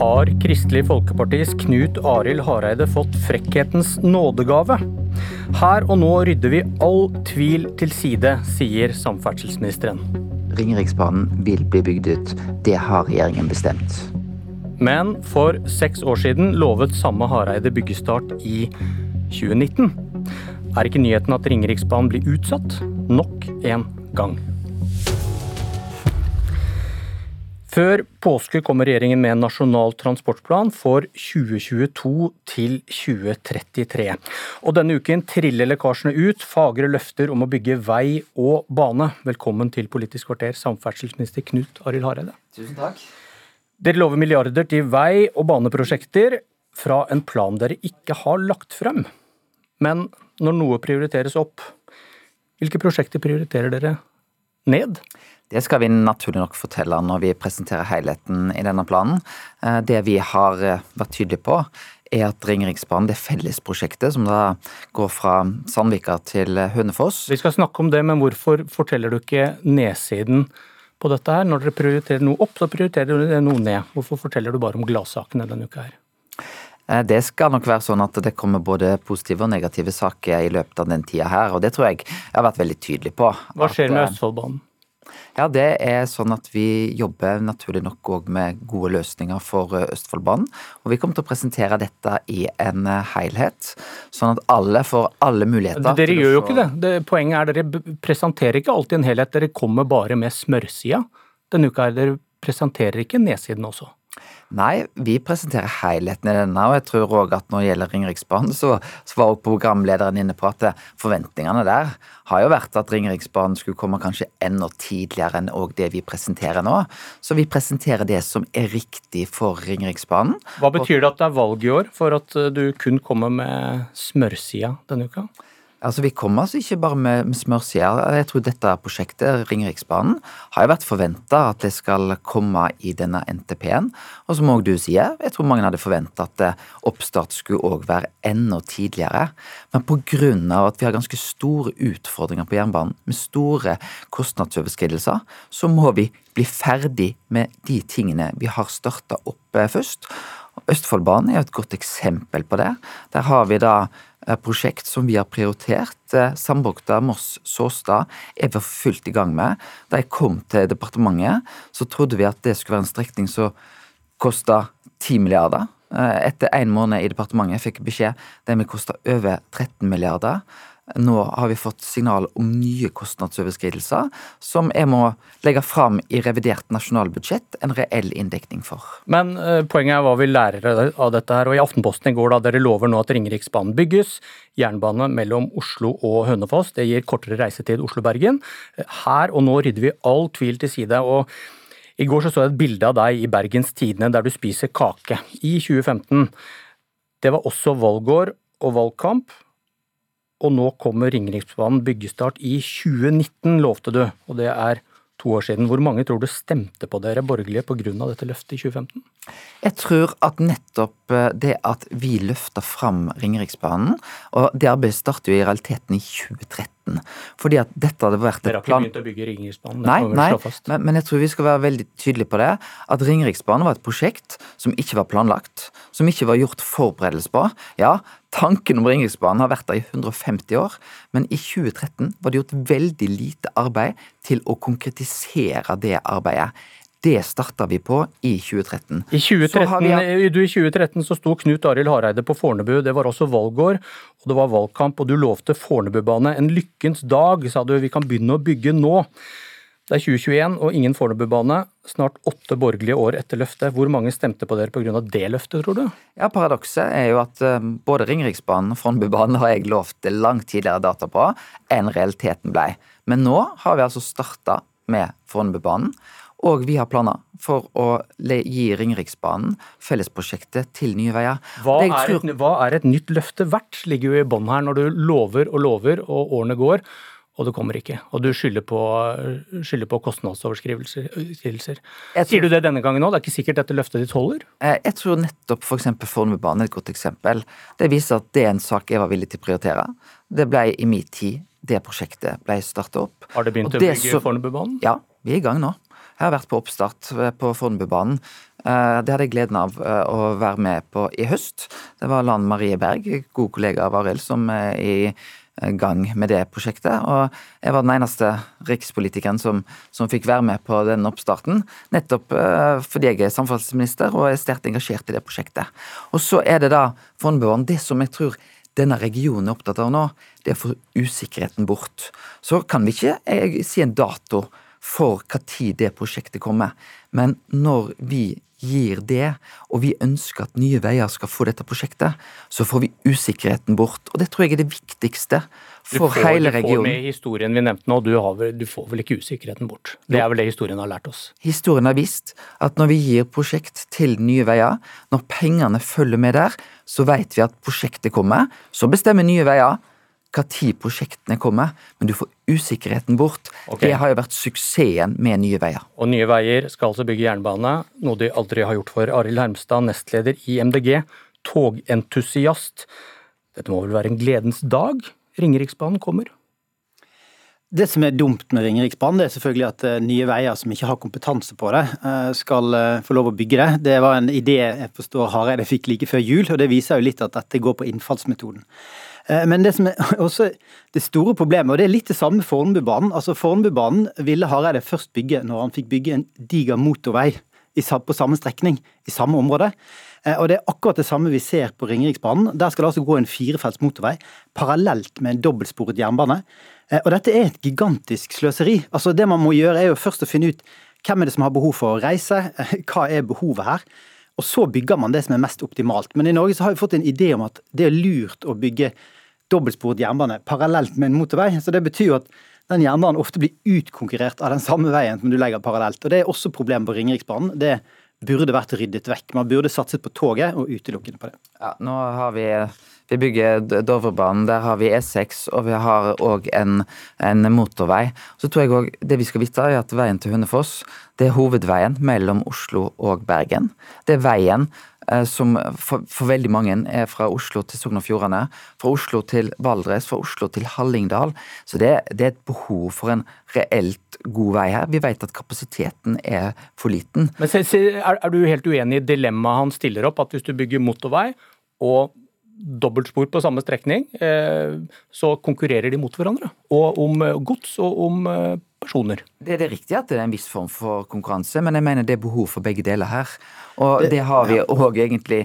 Har Kristelig Folkepartis Knut Arild Hareide fått frekkhetens nådegave? Her og nå rydder vi all tvil til side, sier samferdselsministeren. Ringeriksbanen vil bli bygd ut. Det har regjeringen bestemt. Men for seks år siden lovet samme Hareide byggestart i 2019. Er ikke nyheten at Ringeriksbanen blir utsatt nok en gang? Før påske kommer regjeringen med en nasjonal transportplan for 2022 til 2033. Og denne uken triller lekkasjene ut, fagre løfter om å bygge vei og bane. Velkommen til Politisk kvarter, samferdselsminister Knut Arild Hareide. Tusen takk. Dere lover milliarder til vei- og baneprosjekter fra en plan dere ikke har lagt frem. Men når noe prioriteres opp, hvilke prosjekter prioriterer dere ned? Det skal vi naturlig nok fortelle når vi presenterer helheten i denne planen. Eh, det vi har eh, vært tydelige på, er at Ringeriksbanen, det fellesprosjektet som da går fra Sandvika til Hønefoss Vi skal snakke om det, men hvorfor forteller du ikke nedsiden på dette her? Når dere prioriterer noe opp, så prioriterer dere noe ned. Hvorfor forteller du bare om gladsakene denne uka her? Eh, det skal nok være sånn at det kommer både positive og negative saker i løpet av den tida her, og det tror jeg jeg har vært veldig tydelig på. Hva skjer At, med Østfoldbanen? Ja, det er sånn at vi jobber naturlig nok òg med gode løsninger for eh, Østfoldbanen. Og vi kommer til å presentere dette i en eh, helhet, sånn at alle får alle muligheter. Dere gjør jo ikke det. det. Poenget er dere presenterer ikke alltid en helhet. Dere kommer bare med smørsida. Denne uka her, dere presenterer ikke nedsiden også. Nei, vi presenterer helheten i denne, og jeg tror òg at når det gjelder Ringeriksbanen, så, så var òg programlederen inne på at eh, forventningene der har jo vært at Ringeriksbanen skulle komme kanskje enda tidligere enn òg det vi presenterer nå. Så vi presenterer det som er riktig for Ringeriksbanen. Hva betyr det at det er valg i år for at eh, du kun kommer med smørsida denne uka? Altså, Vi kommer altså ikke bare med, med smørsider. Jeg tror dette prosjektet, Ringeriksbanen, har jo vært forventa at det skal komme i denne NTP-en. Og som òg du sier, jeg tror mange hadde forventa at oppstart skulle òg være enda tidligere. Men pga. at vi har ganske store utfordringer på jernbanen, med store kostnadsoverskridelser, så må vi bli ferdig med de tingene vi har starta opp eh, først. Østfoldbanen er et godt eksempel på det. Der har vi da eh, prosjekt som vi har prioritert. Eh, Sandbukta-Moss-Såstad er vi fullt i gang med. Da jeg kom til departementet, så trodde vi at det skulle være en strekning som kosta 10 milliarder. Eh, Etter en måned i departementet fikk jeg beskjed den vil koste over 13 milliarder. Nå har vi fått signal om nye kostnadsoverskridelser, som jeg må legge fram i revidert nasjonalbudsjett en reell inndekning for. Men eh, poenget er hva vi lærer av dette her. Og i Aftenposten i går da dere lover nå at Ringeriksbanen bygges. Jernbane mellom Oslo og Hønefoss. Det gir kortere reisetid Oslo-Bergen. Her og nå rydder vi all tvil til side. og i går så, så jeg et bilde av deg i Bergens Tidende der du spiser kake. I 2015. Det var også valgår og valgkamp. Og nå kommer Ringeriksbanen byggestart i 2019, lovte du. Og det er to år siden. Hvor mange tror du stemte på dere borgerlige pga. dette løftet i 2015? Jeg tror at nettopp eh, det at vi løfter fram Ringeriksbanen, og det arbeidet starter jo i realiteten i 2013, fordi at dette hadde vært et plan... Dere har ikke begynt å bygge Ringeriksbanen? Nei, nei men, men jeg tror vi skal være veldig tydelige på det. At Ringeriksbanen var et prosjekt som ikke var planlagt. Som ikke var gjort forberedelse på. Ja, tanken om Ringeriksbanen har vært der i 150 år, men i 2013 var det gjort veldig lite arbeid til å konkretisere det arbeidet. Det starta vi på i 2013. I 2013, Så har vi- du, I 2013 så sto Knut Arild Hareide på Fornebu, det var også valgår, og det var valgkamp, og du lovte Fornebubane. En lykkens dag, sa du, vi kan begynne å bygge nå. Det er 2021 og ingen Fornebubane. Snart åtte borgerlige år etter løftet. Hvor mange stemte på dere pga. det løftet, tror du? Ja, Paradokset er jo at eh, både Ringeriksbanen og Fornebubanen har jeg lovt langt tidligere data på enn realiteten blei. Men nå har vi altså starta med Fornebubanen. Og vi har planer for å gi Ringeriksbanen fellesprosjektet til Nye Veier. Hva Det jeg er, et, hva er et nytt løfte verdt, ligger jo i bånn her, når du lover og lover, og årene går, og det kommer ikke. Og du skylder på, skylder på kostnadsoverskridelser. Tror... Sier du det denne gangen òg? Det er ikke sikkert dette løftet ditt holder? Eh, Jeg tror nettopp f.eks. Fornebubanen er et godt eksempel. Det viser at det er en sak jeg var villig til å prioritere. Det ble i min tid det prosjektet ble starta opp. Har det begynt Og å bygge så- Fornebubanen? Ja, vi er i gang nå. Jeg har vært på oppstart eh, på Fornebubanen Det hadde jeg gleden av å være med på i høst. Det var Lan Marie Berg, god kollega av Arild, som er i gang med det prosjektet. Og jeg var den eneste rikspolitikeren som, som fikk være med på den oppstarten. Nettopp fordi jeg er samferdselsminister og er sterkt engasjert i det prosjektet. Og så er det da Fornebubanen. Det som jeg tror denne regionen er opptatt av nå, det er å få usikkerheten bort. Så kan vi ikke jeg, si en dato for tid det prosjektet kommer, men når vi gir det, og vi ønsker at Nye Veier skal få dette prosjektet, så får vi usikkerheten bort. Og det tror jeg er det viktigste for får, hele regionen. Du får med historien vi nevnte nå, du, har, du, får vel ikke usikkerheten bort. Det er vel det historien har lært oss. Historien har vist at når vi gir prosjekt til Nye Veier, når pengene følger med der, så vet vi at prosjektet kommer. Så bestemmer Nye Veier hva tid prosjektene kommer, men du får usikkerheten bort. Okay. Det har jo vært suksessen med Nye Veier. Og Nye Veier skal altså bygge jernbane, noe de aldri har gjort for Arild Hermstad, nestleder i MDG, togentusiast. Dette må vel være en gledens dag? Ringeriksbanen kommer? Det som er dumt med Ringeriksbanen, det er selvfølgelig at eh, Nye Veier, som ikke har kompetanse på det, eh, skal eh, få lov å bygge det. Det var en idé jeg forstår Hareide fikk like før jul, og det viser jo litt at dette går på innfallsmetoden. Eh, men det som er også det store problemet, og det er litt det samme med Fornebubanen. Altså Fornebubanen ville Hareide først bygge når han fikk bygge en diger motorvei på samme strekning, i samme område. Eh, og Det er akkurat det samme vi ser på Ringeriksbanen. Der skal det altså gå en firefelts motorvei parallelt med en dobbeltsporet jernbane. Eh, og Dette er et gigantisk sløseri. Altså Det man må gjøre, er jo først å finne ut hvem er det som har behov for å reise, hva er behovet her. Og så bygger man det som er mest optimalt. Men i Norge så har vi fått en idé om at det er lurt å bygge dobbeltsporet jernbane parallelt med en motorvei. Så det betyr jo at den jernbanen ofte blir utkonkurrert av den samme veien som du legger parallelt. Og Det er også problemet på Ringeriksbanen. Det burde vært ryddet vekk. Man burde satset på toget og utelukkende på det. Ja, nå har vi vi bygger Dovrebanen, der har vi E6 og vi har òg en, en, motorvei. Så tror jeg også, Det vi skal vite, er at veien til Hundefoss det er hovedveien mellom Oslo og Bergen. Det er veien eh, som for, for, veldig mange er fra Oslo til Sogn og Fjordane. Fra Oslo til Valdres, fra Oslo til Hallingdal. Så det, det er et behov for en reelt god vei her. Vi vet at kapasiteten er for liten. Men er, er du helt uenig i dilemmaet han stiller opp, at hvis du bygger motorvei og dobbeltspor på samme strekning, eh, så konkurrerer de mot hverandre. Og om eh, gods og om eh, personer. Det er det riktig at det er en viss form for konkurranse, men jeg mener det er behov for begge deler her. Og det, det har vi òg egentlig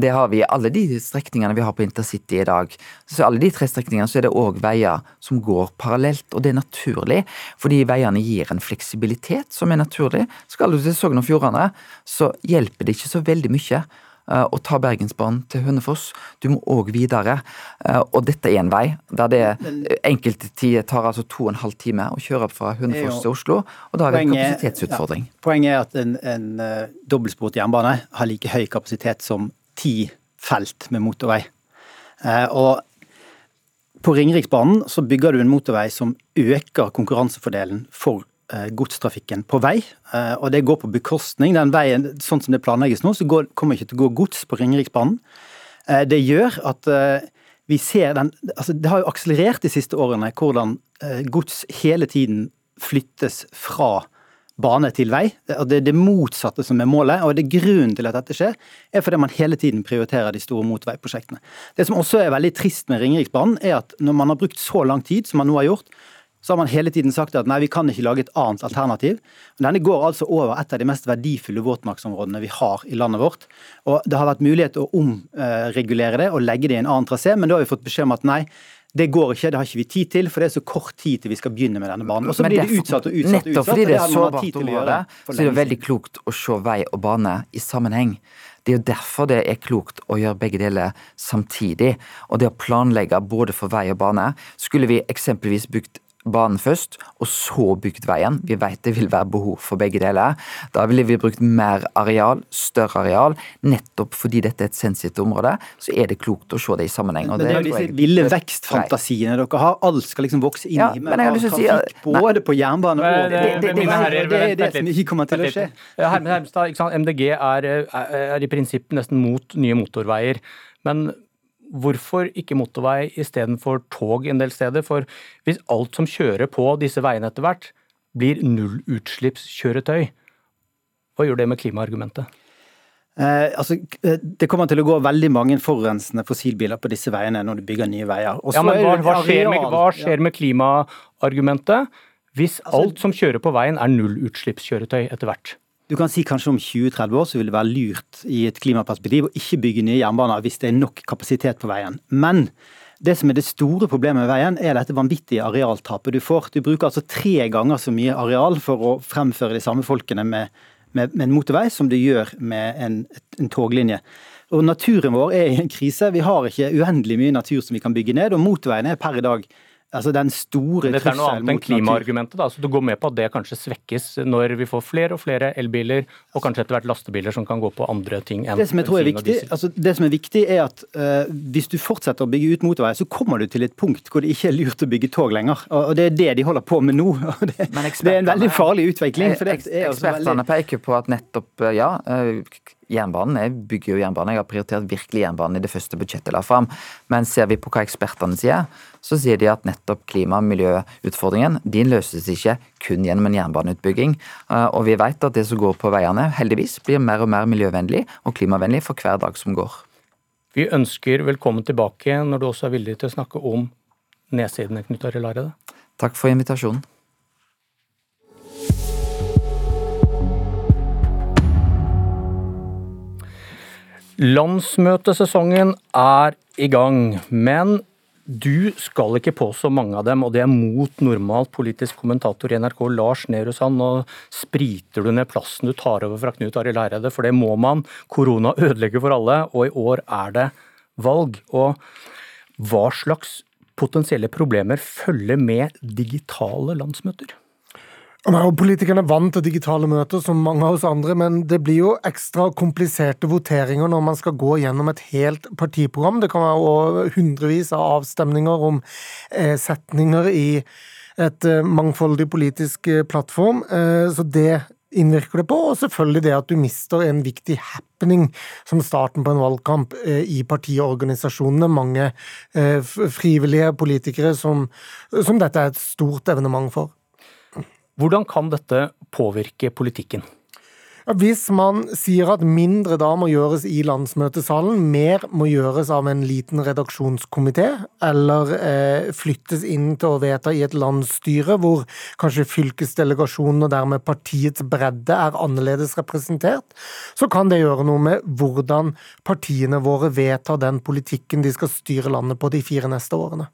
Det har vi i alle de strekningene vi har på intercity i dag. Så alle de tre strekningene så er det òg veier som går parallelt, og det er naturlig. Fordi veiene gir en fleksibilitet som er naturlig. Skal du til Sogn og Fjordane, så hjelper det ikke så veldig mye og ta Bergensbanen til Hønefoss. Du må òg videre. Eh, og dette er en vei der det enkelte tider tar altså to og en halv time å kjøre opp fra Hønefoss til Oslo. Og da har vi en kapasitetsutfordring. Ja, poenget er at en, en uh, dobbeltsporet jernbane har like høy kapasitet som ti felt med motorvei. Uh, og på Ringeriksbanen så bygger du en motorvei som øker konkurransefordelen for Eh, godstrafikken på vei, eh, og det går på bekostning. Den veien, sånn som det planlegges nå, så går, kommer ikke til å gå gods på Ringeriksbanen. Eh, det gjør at vi ser den altså Det har jo akselerert de siste årene hvordan gods hele tiden flyttes fra bane til vei. Det er det motsatte som er målet, og det er grunnen til at dette skjer, er fordi man hele tiden prioriterer de store motorveiprosjektene. Det som også er veldig trist med Ringeriksbanen, er at når man har brukt så lang tid som man nå har gjort, så har man hele tiden sagt at nei, vi kan ikke lage et annet alternativ. Men denne går altså over et av de mest verdifulle våtmarksområdene vi har i landet vårt. Og Det har vært mulighet å omregulere det og legge det i en annen trasé, men da har vi fått beskjed om at nei, det går ikke, det har ikke vi tid til, for det er så kort tid til vi skal begynne med denne banen. Og så blir det utsatt og utsatt og utsatt. Nettopp fordi det er sårbart område, så er det veldig klokt å se vei og bane i sammenheng. Det er jo derfor det er klokt å gjøre begge deler samtidig. Og det å planlegge både for vei og bane. Skulle vi eksempelvis bygd banen først, og så bygd veien. Vi vet det vil være behov for begge deler. Da ville vi brukt mer areal, større areal. Nettopp fordi dette er et sensitivt område, så er det klokt å se det i sammenheng. men det, er jo disse ville vekstfantasiene dere har. Alt skal liksom vokse inn ja, i med trafikk, si, si, både på jernbane og det, det, det, det, er det som ikke kommer til å skje. Hermstad, MDG er, er i prinsippet nesten mot nye motorveier. Men hvorfor ikke motorvei istedenfor tog en del steder? For hvis alt som kjører på disse veiene etter hvert, blir nullutslippskjøretøy, hva gjør det med klimaargumentet? Eh, altså, eh, det kommer til å gå veldig mange forurensende fossilbiler på disse veiene når du bygger nye veier. Ja, men hva, hva, skjer med, hva skjer med klimaargumentet hvis altså, alt som kjører på veien er nullutslippskjøretøy etter hvert? Du kan si kanskje om 20-30 år så vil det være lurt i et klimaperspektiv å ikke bygge nye jernbaner hvis det er nok kapasitet på veien. Men det som er det store problemet med veien, er dette vanvittige arealtapet du får. Du bruker altså tre ganger så mye areal for å fremføre de samme folkene med med, med en motorvei som du gjør med en, en toglinje. Og Naturen vår er i en krise. Vi har ikke uendelig mye natur som vi kan bygge ned, og motorveien er per i dag Altså den store Dette er noe annet enn klimaargumentet, da, så du går med på at det kanskje svekkes når vi får flere og flere elbiler, og kanskje etter hvert lastebiler som kan gå på andre ting enn det som jeg tror er viktig, altså det som er viktig er at uh, hvis du fortsetter å bygge ut motorvei, så kommer du til et punkt hvor det ikke er lurt å bygge tog lenger. Og Det er det de holder på med nå. og Det, det er en veldig farlig utvikling. for det er Ekspertene veldig... peker på at nettopp, ja eh, jernbanen. Jeg bygger jo jernbane. Jeg har prioritert virkelig jernbanen i det første budsjettet jeg la fram. Men ser vi på hva ekspertene sier, så sier de at nettopp klima- og miljøutfordringen de løses ikke kun gjennom en jernbaneutbygging. Eh, og vi vet at det som går på veiene, heldigvis blir mer og mer miljøvennlig og klimavennlig for hver dag som går. Vi ønsker velkommen tilbake når du også er villig til å snakke om nedsidene, Knut til Hareide. Takk for invitasjonen. Landsmøtesesongen er i gang, men du skal ikke på så mange av dem, og det er mot normalt politisk kommentator i NRK Lars Nehru Sand. Nå spriter du ned plassen du tar over fra Knut Arild Hareide, for det må man. Korona ødelegger for alle, og i år er det valg. Og hva slags potensielle problemer følger med digitale landsmøter? Politikerne er vant til digitale møter, som mange av oss andre, men det blir jo ekstra kompliserte voteringer når man skal gå gjennom et helt partiprogram. Det kan være hundrevis av avstemninger om eh, setninger i et eh, mangfoldig politisk eh, plattform. Så det innvirker det på, og selvfølgelig det at du mister en viktig happening som starten på en valgkamp i partiorganisasjonene. Mange frivillige politikere som, som dette er et stort evenement for. Hvordan kan dette påvirke politikken? Hvis man sier at mindre da må gjøres i landsmøtesalen, mer må gjøres av en liten redaksjonskomité, eller eh, flyttes inn til å vedta i et landsstyre hvor kanskje fylkesdelegasjonen og dermed partiets bredde er annerledes representert, så kan det gjøre noe med hvordan partiene våre vedtar den politikken de skal styre landet på de fire neste årene.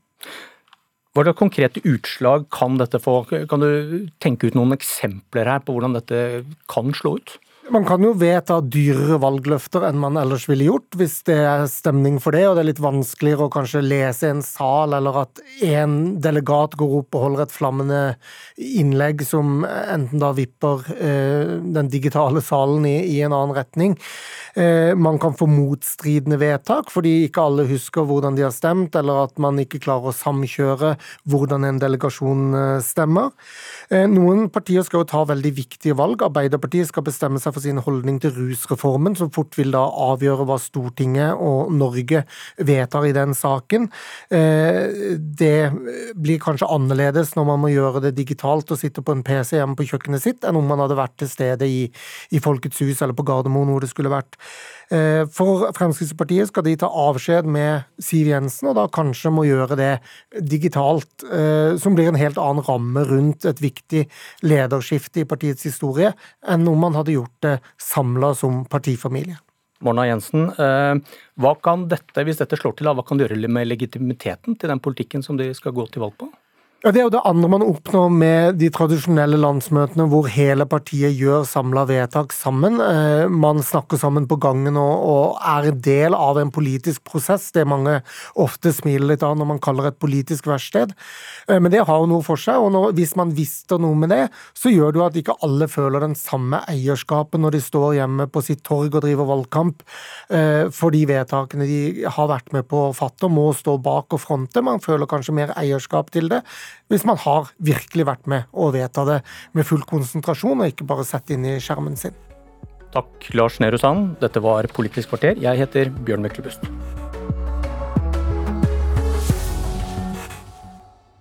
Hva slags konkrete utslag kan dette få? Kan du tenke ut noen eksempler her på hvordan dette kan slå ut? Man kan jo vedta dyrere valgløfter enn man ellers ville gjort, hvis det er stemning for det, og det er litt vanskeligere å kanskje lese en sal, eller at en delegat går opp og holder et flammende innlegg som enten da vipper eh, den digitale salen i, i, en annen retning. Eh, man kan få motstridende vedtak, fordi ikke alle husker hvordan de har stemt, eller at man ikke klarer å samkjøre hvordan en delegasjon eh, stemmer. Eh, noen partier skal jo ta veldig viktige valg. Arbeiderpartiet skal bestemme seg for sin holdning til rusreformen, som fort vil da avgjøre hva Stortinget og Norge vedtar i den saken. Eh, det blir kanskje annerledes når man må gjøre det digitalt og sitte på en PC hjemme på kjøkkenet sitt, enn om man hadde vært til stede i, i Folkets hus eller på Gardermoen hvor det skulle vært. Eh, for Fremskrittspartiet skal de ta avskjed med Siv Jensen, og da kanskje må gjøre det digitalt, eh, som blir en helt annen ramme rundt et viktig lederskifte i partiets historie, enn om man hadde gjort det samla som partifamilie. Morna Jensen, eh, hva kan dette, hvis dette slår til, hva kan det gjøre med legitimiteten til den politikken som de skal gå til valg på? Ja, Det er jo det andre man oppnår med de tradisjonelle landsmøtene, hvor hele partiet gjør samla vedtak sammen. Eh, man snakker sammen på gangen og, er del av en politisk prosess. Det mange ofte smiler litt av når man kaller et politisk verksted. Eh, men det har jo noe for seg, og hvis man visste noe med det, så gjør det jo at ikke alle føler den samme eierskapen når de står hjemme på sitt torg og driver valgkamp eh, for de vedtakene de har vært med på å fatte og må stå bak og fronte. Man føler kanskje mer eierskap til det hvis man har virkelig vært med å vedta det med full konsentrasjon, og ikke bare sett inn i skjermen sin. Takk, Lars Nehru Sand. Dette var Politisk kvarter. Jeg heter Bjørn Myklebust.